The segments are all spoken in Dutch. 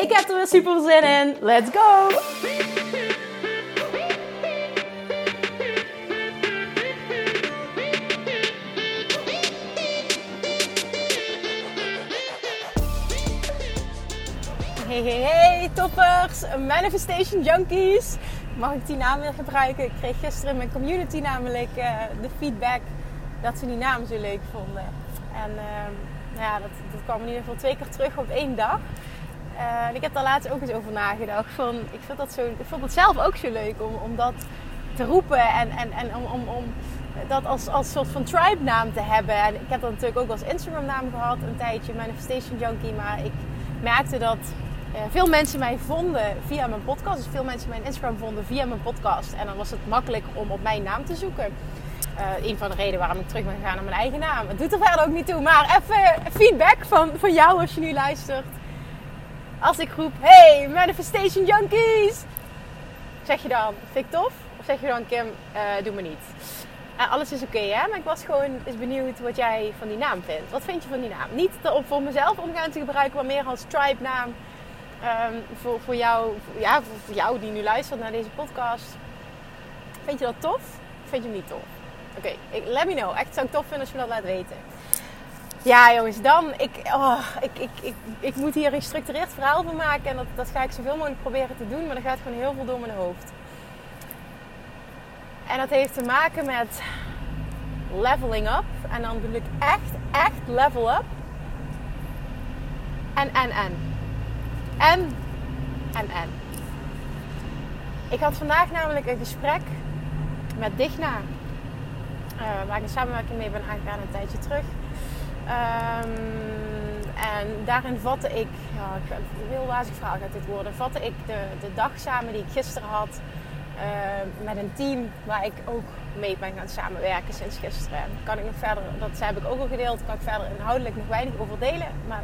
Ik heb er weer super zin in. Let's go! Hey, hey, hey, toppers! Manifestation Junkies! Mag ik die naam weer gebruiken? Ik kreeg gisteren in mijn community namelijk uh, de feedback dat ze die naam zo leuk vonden. En uh, nou ja, dat, dat kwam in ieder geval twee keer terug op één dag. En ik heb daar laatst ook eens over nagedacht. Van, ik, vind dat zo, ik vond het zelf ook zo leuk om, om dat te roepen en, en, en om, om, om dat als, als soort van tribe naam te hebben. En ik heb dat natuurlijk ook als Instagram naam gehad een tijdje, Manifestation Junkie. Maar ik merkte dat uh, veel mensen mij vonden via mijn podcast. Dus veel mensen mijn Instagram vonden via mijn podcast. En dan was het makkelijk om op mijn naam te zoeken. Uh, een van de redenen waarom ik terug ben gegaan naar mijn eigen naam. Het doet er verder ook niet toe. Maar even feedback van, van jou als je nu luistert. Als ik roep, hey, Manifestation Junkies! Zeg je dan, vind ik tof? Of zeg je dan, Kim, uh, doe me niet? Uh, alles is oké, hè? Maar ik was gewoon eens benieuwd wat jij van die naam vindt. Wat vind je van die naam? Niet om voor mezelf omgaan te gebruiken, maar meer als tribe naam. Um, voor, voor, jou, ja, voor jou die nu luistert naar deze podcast. Vind je dat tof? Of vind je hem niet tof? Oké, let me know. Echt zou ik tof vinden als je dat laat weten. Ja, jongens, dan. Ik, oh, ik, ik, ik, ik moet hier een gestructureerd verhaal van maken. En dat, dat ga ik zoveel mogelijk proberen te doen. Maar er gaat gewoon heel veel door mijn hoofd. En dat heeft te maken met leveling up. En dan bedoel ik echt, echt level up. En, en, en. En, en, en. Ik had vandaag namelijk een gesprek met Digna. Uh, waar ik een samenwerking mee ben aangegaan een tijdje terug. Um, en daarin vatte ik, ja, een heel wazig verhaal gaat dit worden, vatte ik de, de dag samen die ik gisteren had uh, met een team waar ik ook mee ben gaan samenwerken sinds gisteren. Kan ik nog verder, dat heb ik ook al gedeeld, kan ik verder inhoudelijk nog weinig over delen. Maar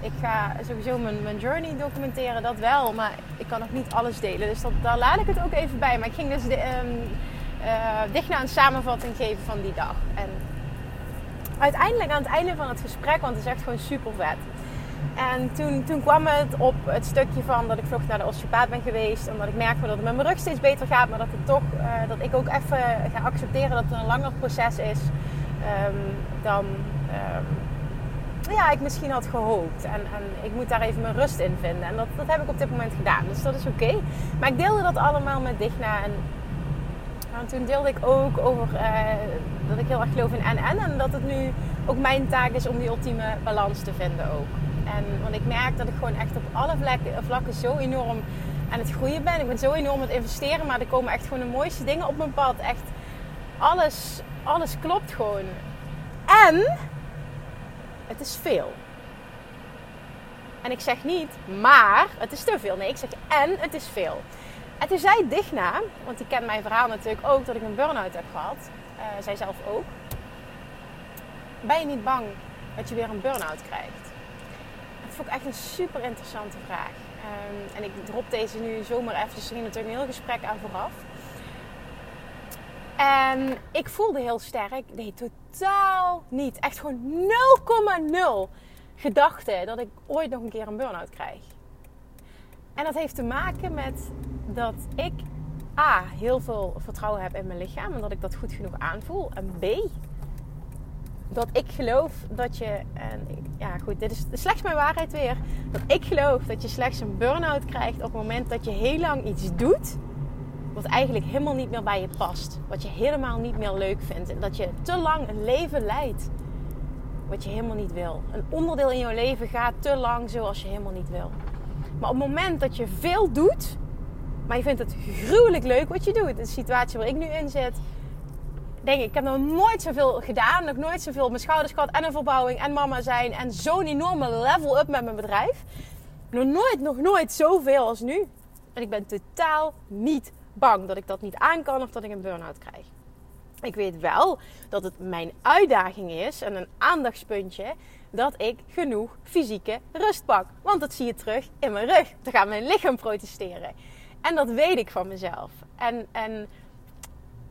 ik ga sowieso mijn, mijn journey documenteren, dat wel. Maar ik kan nog niet alles delen. Dus dat, daar laat ik het ook even bij. Maar ik ging dus de, um, uh, dicht naar een samenvatting geven van die dag. En uiteindelijk aan het einde van het gesprek, want het is echt gewoon super vet. En toen, toen kwam het op het stukje van dat ik vlug naar de osteopaat ben geweest. Omdat ik merk dat het met mijn rug steeds beter gaat. Maar dat, het toch, uh, dat ik ook even ga accepteren dat het een langer proces is um, dan... Um, ja, ik misschien had gehoopt. En, en ik moet daar even mijn rust in vinden. En dat, dat heb ik op dit moment gedaan. Dus dat is oké. Maar ik deelde dat allemaal met Digna. En, en toen deelde ik ook over uh, dat ik heel erg geloof in en-en. En dat het nu ook mijn taak is om die ultieme balans te vinden ook. En, want ik merk dat ik gewoon echt op alle vlakken, vlakken zo enorm aan het groeien ben. Ik ben zo enorm aan het investeren. Maar er komen echt gewoon de mooiste dingen op mijn pad. Echt alles, alles klopt gewoon. En het is veel. En ik zeg niet, maar het is te veel. Nee, ik zeg en het is veel. En toen zei Digna, want die kent mijn verhaal natuurlijk ook, dat ik een burn-out heb gehad. Uh, zij zelf ook. Ben je niet bang dat je weer een burn-out krijgt? Dat vond ik echt een super interessante vraag. Um, en ik drop deze nu zomaar even. Dus ging natuurlijk een heel gesprek aan vooraf. En ik voelde heel sterk, nee, totaal niet. Echt gewoon 0,0 gedachte dat ik ooit nog een keer een burn-out krijg. En dat heeft te maken met dat ik A, heel veel vertrouwen heb in mijn lichaam en dat ik dat goed genoeg aanvoel. En B, dat ik geloof dat je, en ja goed, dit is slechts mijn waarheid weer, dat ik geloof dat je slechts een burn-out krijgt op het moment dat je heel lang iets doet wat eigenlijk helemaal niet meer bij je past. Wat je helemaal niet meer leuk vindt. En dat je te lang een leven leidt wat je helemaal niet wil. Een onderdeel in jouw leven gaat te lang zoals je helemaal niet wil. Maar op het moment dat je veel doet, maar je vindt het gruwelijk leuk wat je doet, de situatie waar ik nu in zit, denk ik, ik heb nog nooit zoveel gedaan, nog nooit zoveel mijn schouders gehad en een verbouwing en mama zijn en zo'n enorme level up met mijn bedrijf. Nog nooit, nog nooit zoveel als nu. En ik ben totaal niet bang dat ik dat niet aan kan of dat ik een burn-out krijg. Ik weet wel dat het mijn uitdaging is en een aandachtspuntje dat ik genoeg fysieke rust pak. Want dat zie je terug in mijn rug. Dan gaat mijn lichaam protesteren. En dat weet ik van mezelf. En, en,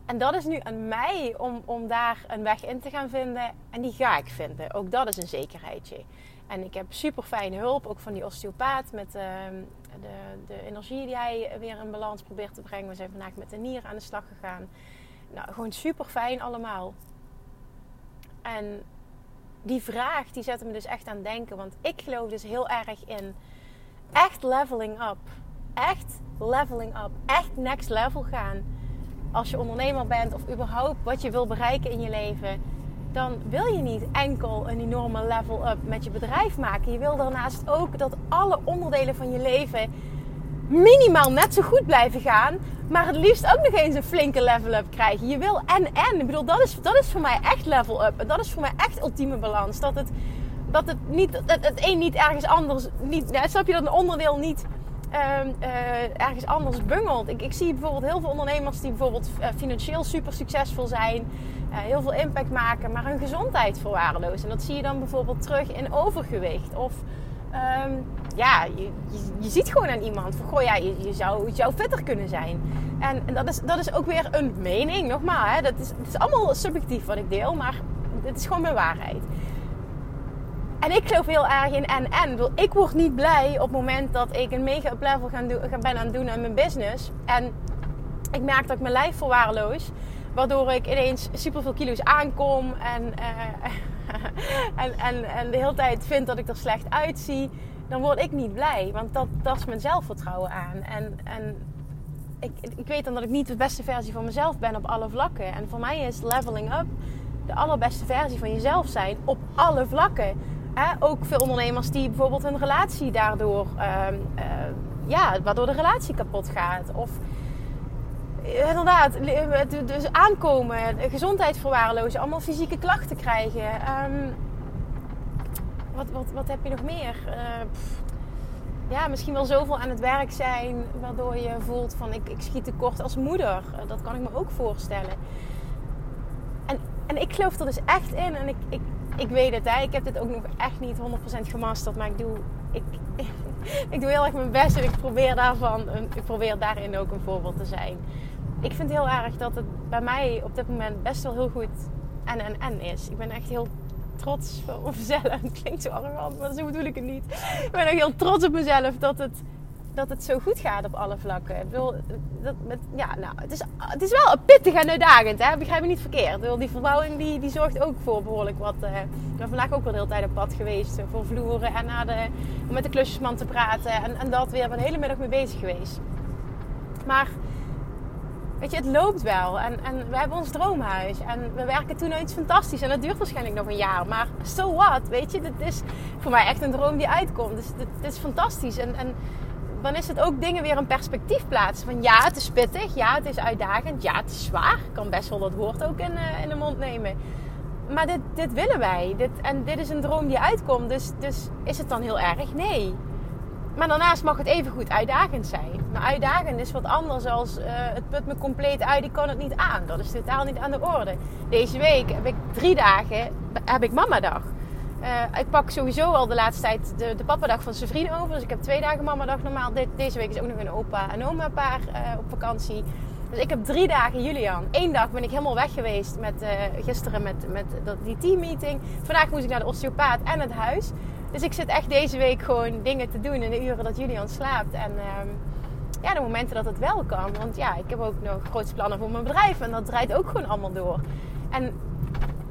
en dat is nu aan mij om, om daar een weg in te gaan vinden. En die ga ik vinden. Ook dat is een zekerheidje. En ik heb super fijne hulp, ook van die osteopaat, met uh, de, de energie die hij weer in balans probeert te brengen. We zijn vandaag met de nier aan de slag gegaan. Nou, gewoon super fijn allemaal. En die vraag die zette me dus echt aan denken. Want ik geloof dus heel erg in echt leveling up. Echt leveling up. Echt next level gaan. Als je ondernemer bent of überhaupt wat je wil bereiken in je leven. Dan wil je niet enkel een enorme level up met je bedrijf maken. Je wil daarnaast ook dat alle onderdelen van je leven minimaal net zo goed blijven gaan. Maar het liefst ook nog eens een flinke level up krijgen. Je wil en en. Ik bedoel, dat is, dat is voor mij echt level up. En dat is voor mij echt ultieme balans. Dat het, dat het, niet, het, het een niet ergens anders. Niet, ja, snap je dat een onderdeel niet uh, uh, ergens anders bungelt? Ik, ik zie bijvoorbeeld heel veel ondernemers die bijvoorbeeld uh, financieel super succesvol zijn. Uh, heel veel impact maken, maar hun gezondheid verwaarlozen. En dat zie je dan bijvoorbeeld terug in overgewicht. Of um, ja, je, je, ziet gewoon aan iemand van, goh ja, je, je, zou, zou fitter kunnen zijn. En, en, dat, is, dat is ook weer een mening, nogmaals. Hè, dat is, het is allemaal subjectief wat ik deel, maar het is gewoon mijn waarheid. En ik geloof heel erg in en-en. Ik word niet blij op het moment dat ik een mega up level ga doen, ben aan het doen aan mijn business. En ik merk dat ik mijn lijf verwaarloos. Waardoor ik ineens super veel kilo's aankom en, uh, en, en, en de hele tijd vind dat ik er slecht uitzie dan word ik niet blij. Want dat tast mijn zelfvertrouwen aan. En, en ik, ik weet dan dat ik niet de beste versie van mezelf ben op alle vlakken. En voor mij is leveling up de allerbeste versie van jezelf zijn op alle vlakken. Ook veel ondernemers die bijvoorbeeld hun relatie daardoor, uh, uh, ja, waardoor de relatie kapot gaat. Of inderdaad, dus aankomen, gezondheid verwaarlozen, allemaal fysieke klachten krijgen. Um, wat, wat, wat heb je nog meer? Ja, misschien wel zoveel aan het werk zijn, waardoor je voelt van ik, ik schiet tekort als moeder. Dat kan ik me ook voorstellen. En, en ik geloof er dus echt in. En ik, ik, ik weet het, hè. ik heb dit ook nog echt niet 100% gemasterd. Maar ik doe, ik, ik doe heel erg mijn best en ik probeer, daarvan, ik probeer daarin ook een voorbeeld te zijn. Ik vind heel erg dat het bij mij op dit moment best wel heel goed en en en is. Ik ben echt heel trots op mezelf. Het klinkt zo arrogant, maar zo bedoel ik het niet. Ik ben ook heel trots op mezelf dat het, dat het zo goed gaat op alle vlakken. Ik dat met, ja, nou, het, is, het is wel pittig en uitdagend, hè? begrijp me niet verkeerd. Die verbouwing die, die zorgt ook voor behoorlijk wat. Uh, ik ben vandaag ook wel de hele tijd op pad geweest voor vloeren en naar de, om met de klusjesman te praten. En, en dat weer. Ik ben hele middag mee bezig geweest. Maar Weet je, het loopt wel. En, en we hebben ons droomhuis. En we werken toen naar iets fantastisch. En dat duurt waarschijnlijk nog een jaar. Maar so what? Weet je, dit is voor mij echt een droom die uitkomt. Dus dit, is fantastisch. En, en dan is het ook dingen weer een perspectief plaatsen. Van ja, het is pittig. Ja, het is uitdagend. Ja, het is zwaar. Ik kan best wel dat woord ook in, uh, in de mond nemen. Maar dit, dit willen wij. Dit, en dit is een droom die uitkomt. Dus, dus is het dan heel erg? Nee. Maar daarnaast mag het even goed uitdagend zijn. Nou, uitdagend is wat anders als uh, het put me compleet uit, ik kan het niet aan. Dat is totaal niet aan de orde. Deze week heb ik drie dagen, heb ik mamadag. Uh, ik pak sowieso al de laatste tijd de, de papadag van zijn over. Dus ik heb twee dagen mamadag normaal. deze week is ook nog een opa en oma paar uh, op vakantie. Dus ik heb drie dagen Julian. Eén dag ben ik helemaal weg geweest met, gisteren met, met die teammeeting. Vandaag moest ik naar de osteopaat en het huis. Dus ik zit echt deze week gewoon dingen te doen in de uren dat Julian slaapt. En uh, ja, de momenten dat het wel kan. Want ja, ik heb ook nog grote plannen voor mijn bedrijf. En dat draait ook gewoon allemaal door. En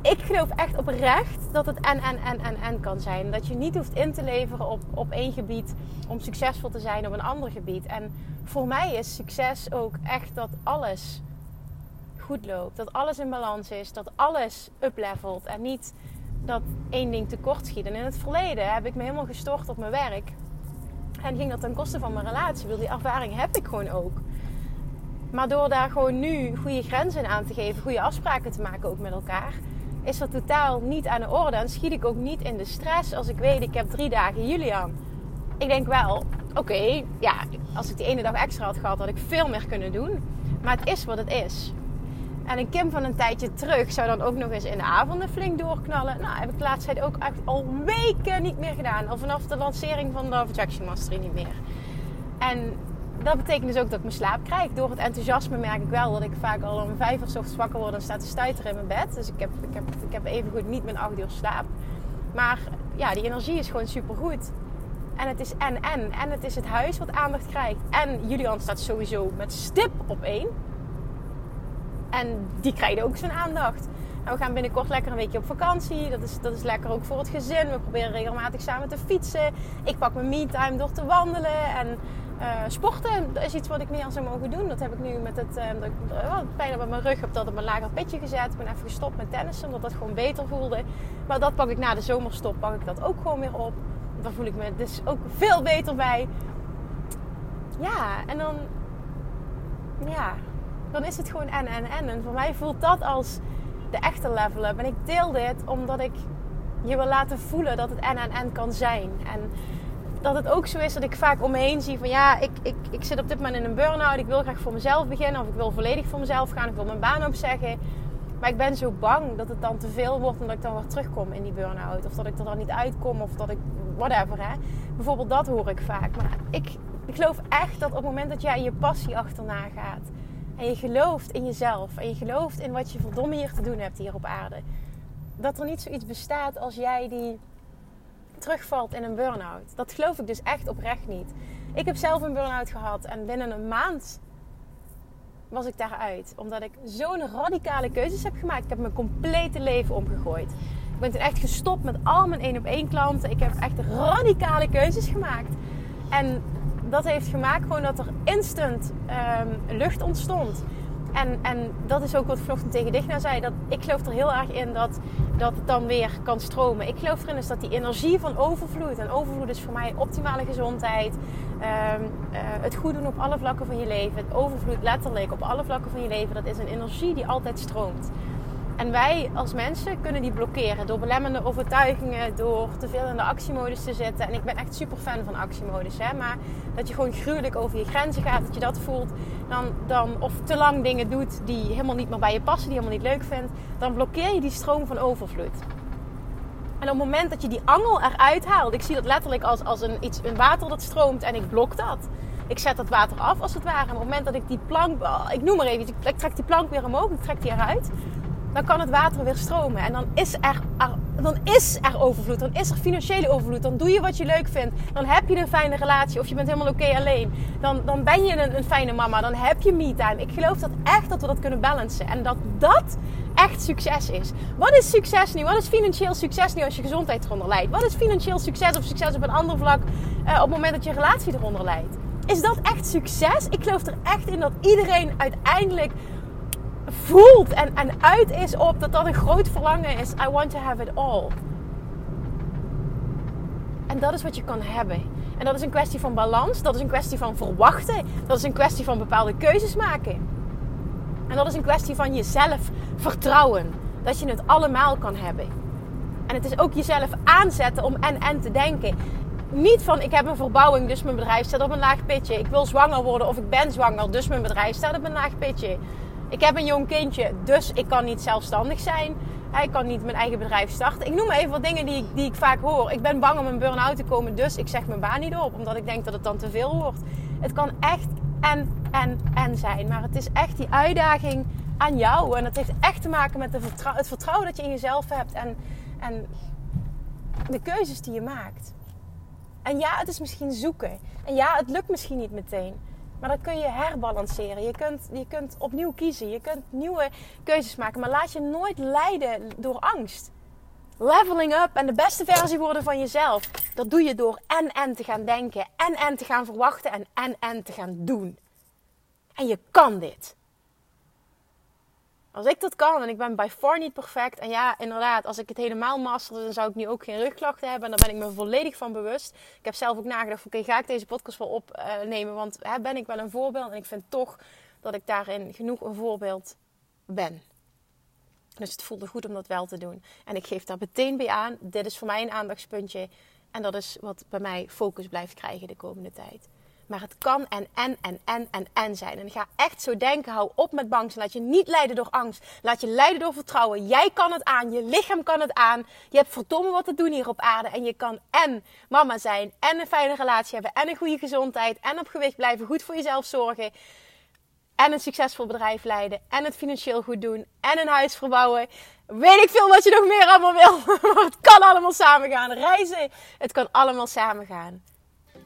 ik geloof echt oprecht dat het en, en, en, en, en kan zijn. Dat je niet hoeft in te leveren op, op één gebied om succesvol te zijn op een ander gebied. En voor mij is succes ook echt dat alles goed loopt. Dat alles in balans is. Dat alles uplevelt. En niet dat één ding tekort schiet. En in het verleden heb ik me helemaal gestort op mijn werk. En ging dat ten koste van mijn relatie. Die ervaring heb ik gewoon ook. Maar door daar gewoon nu goede grenzen aan te geven, goede afspraken te maken ook met elkaar, is dat totaal niet aan de orde. En schiet ik ook niet in de stress als ik weet, ik heb drie dagen Julian. ik denk wel, oké, ja, als ik die ene dag extra had gehad, had ik veel meer kunnen doen. Maar het is wat het is. En een Kim van een tijdje terug zou dan ook nog eens in de avonden flink doorknallen. Nou, heb ik laatst ook echt al weken niet meer gedaan. Al vanaf de lancering van de Jackson Mastery niet meer. En dat betekent dus ook dat ik mijn slaap krijg. Door het enthousiasme merk ik wel dat ik vaak al om vijf uur ochtends wakker word en sta te stuiteren in mijn bed. Dus ik heb, ik heb, ik heb even goed niet mijn acht uur slaap. Maar ja, die energie is gewoon super goed. En het is en en. En het is het huis wat aandacht krijgt. En Julian staat sowieso met stip op één. En die krijgen ook zijn aandacht. Nou, we gaan binnenkort lekker een weekje op vakantie. Dat is, dat is lekker ook voor het gezin. We proberen regelmatig samen te fietsen. Ik pak mijn me-time door te wandelen. En uh, sporten is iets wat ik meer zou mogen doen. Dat heb ik nu met het, uh, pijn op mijn rug heb dat op een lager pitje gezet. Ik ben even gestopt met tennissen, omdat dat gewoon beter voelde. Maar dat pak ik na de zomerstop, pak ik dat ook gewoon weer op. Dan voel ik me dus ook veel beter bij. Ja, en dan... Ja, dan is het gewoon en, en, en. En voor mij voelt dat als de echte level up. En ik deel dit omdat ik je wil laten voelen dat het en, en, en kan zijn. En dat het ook zo is dat ik vaak om me heen zie van ja, ik, ik, ik zit op dit moment in een burn-out. Ik wil graag voor mezelf beginnen of ik wil volledig voor mezelf gaan. Ik wil mijn baan opzeggen. Maar ik ben zo bang dat het dan te veel wordt en dat ik dan weer terugkom in die burn-out. Of dat ik er dan niet uitkom of dat ik, whatever hè. Bijvoorbeeld dat hoor ik vaak. Maar ik, ik geloof echt dat op het moment dat jij je passie achterna gaat. En je gelooft in jezelf. En je gelooft in wat je verdomme hier te doen hebt hier op aarde. Dat er niet zoiets bestaat als jij die terugvalt in een burn-out. Dat geloof ik dus echt oprecht niet. Ik heb zelf een burn-out gehad en binnen een maand was ik daaruit. Omdat ik zo'n radicale keuzes heb gemaakt. Ik heb mijn complete leven omgegooid. Ik ben toen echt gestopt met al mijn één op één klanten. Ik heb echt radicale keuzes gemaakt. En dat heeft gemaakt gewoon dat er instant um, lucht ontstond. En, en dat is ook wat vanochtend tegen Digna zei. Dat, ik geloof er heel erg in dat, dat het dan weer kan stromen. Ik geloof erin is dat die energie van overvloed. En overvloed is voor mij optimale gezondheid. Um, uh, het goed doen op alle vlakken van je leven. Het overvloed letterlijk op alle vlakken van je leven. Dat is een energie die altijd stroomt. En wij als mensen kunnen die blokkeren door belemmerende overtuigingen, door te veel in de actiemodus te zitten. En ik ben echt super fan van actiemodus, hè? maar dat je gewoon gruwelijk over je grenzen gaat, dat je dat voelt, dan, dan, of te lang dingen doet die helemaal niet meer bij je passen, die je helemaal niet leuk vindt, dan blokkeer je die stroom van overvloed. En op het moment dat je die angel eruit haalt, ik zie dat letterlijk als, als een, iets, een water dat stroomt en ik blok dat. Ik zet dat water af als het ware. En op het moment dat ik die plank, ik noem maar even, ik trek die plank weer omhoog, ik trek die eruit dan kan het water weer stromen. En dan is er, dan is er overvloed. Dan is er financiële overvloed. Dan doe je wat je leuk vindt. Dan heb je een fijne relatie. Of je bent helemaal oké alleen. Dan, dan ben je een, een fijne mama. Dan heb je me-time. Ik geloof dat echt dat we dat kunnen balancen. En dat dat echt succes is. Wat is succes nu? Wat is financieel succes nu als je gezondheid eronder leidt? Wat is financieel succes of succes op een ander vlak uh, op het moment dat je relatie eronder leidt? Is dat echt succes? Ik geloof er echt in dat iedereen uiteindelijk voelt en, en uit is op dat dat een groot verlangen is. I want to have it all. En dat is wat je kan hebben. En dat is een kwestie van balans. Dat is een kwestie van verwachten. Dat is een kwestie van bepaalde keuzes maken. En dat is een kwestie van jezelf vertrouwen. Dat je het allemaal kan hebben. En het is ook jezelf aanzetten om en en te denken. Niet van ik heb een verbouwing, dus mijn bedrijf staat op een laag pitje. Ik wil zwanger worden of ik ben zwanger, dus mijn bedrijf staat op een laag pitje. Ik heb een jong kindje, dus ik kan niet zelfstandig zijn. Ik kan niet mijn eigen bedrijf starten. Ik noem even wat dingen die die ik vaak hoor. Ik ben bang om een burn-out te komen, dus ik zeg mijn baan niet op. Omdat ik denk dat het dan te veel wordt. Het kan echt en, en, en zijn. Maar het is echt die uitdaging aan jou. En het heeft echt te maken met het vertrouwen dat je in jezelf hebt. En, en de keuzes die je maakt. En ja, het is misschien zoeken. En ja, het lukt misschien niet meteen. Maar dat kun je herbalanceren. Je kunt, je kunt opnieuw kiezen. Je kunt nieuwe keuzes maken. Maar laat je nooit leiden door angst. Leveling up en de beste versie worden van jezelf. Dat doe je door en en te gaan denken. En en te gaan verwachten. En en en te gaan doen. En je kan dit. Als ik dat kan, en ik ben by far niet perfect. En ja, inderdaad, als ik het helemaal masterde, dan zou ik nu ook geen rugklachten hebben. En daar ben ik me volledig van bewust. Ik heb zelf ook nagedacht, oké, ga ik deze podcast wel opnemen? Want hè, ben ik wel een voorbeeld? En ik vind toch dat ik daarin genoeg een voorbeeld ben. Dus het voelde goed om dat wel te doen. En ik geef daar meteen bij aan, dit is voor mij een aandachtspuntje. En dat is wat bij mij focus blijft krijgen de komende tijd. Maar het kan en en en en en zijn. En ga echt zo denken. Hou op met bang zijn. Laat je niet leiden door angst. Laat je leiden door vertrouwen. Jij kan het aan. Je lichaam kan het aan. Je hebt verdomme wat te doen hier op aarde. En je kan en mama zijn. En een fijne relatie hebben. En een goede gezondheid. En op gewicht blijven. Goed voor jezelf zorgen. En een succesvol bedrijf leiden. En het financieel goed doen. En een huis verbouwen. Weet ik veel wat je nog meer allemaal wil. Maar het kan allemaal samen gaan. Reizen. Het kan allemaal samen gaan.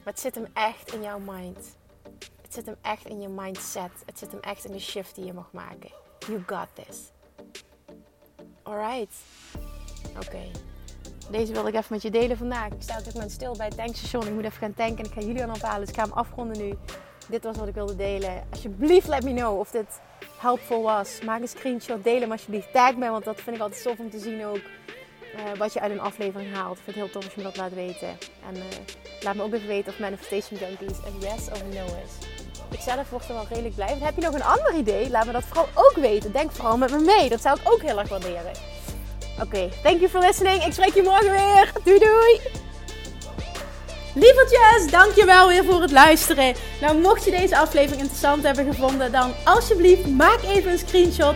Maar het zit hem echt in jouw mind. Het zit hem echt in je mindset. Het zit hem echt in de shift die je mag maken. You got this. Alright. Oké. Deze wilde ik even met je delen vandaag. Ik sta op dit moment stil bij het tankstation. Ik moet even gaan tanken en ik ga jullie aan ophalen. Dus ik ga hem afronden nu. Dit was wat ik wilde delen. Alsjeblieft, let me know of dit helpful was. Maak een screenshot, deel hem alsjeblieft. Tag me, want dat vind ik altijd tof om te zien ook. Uh, wat je uit een aflevering haalt. Ik vind het heel tof als je me dat laat weten. En uh, laat me ook even weten of Manifestation Junkies een yes of no is. Ik zelf word er wel redelijk blij. Heb je nog een ander idee? Laat me dat vooral ook weten. Denk vooral met me mee. Dat zou ik ook heel erg waarderen. Oké, okay, thank you for listening. Ik spreek je morgen weer. Doei doei! Lievertjes, dankjewel weer voor het luisteren. Nou, mocht je deze aflevering interessant hebben gevonden, dan alsjeblieft maak even een screenshot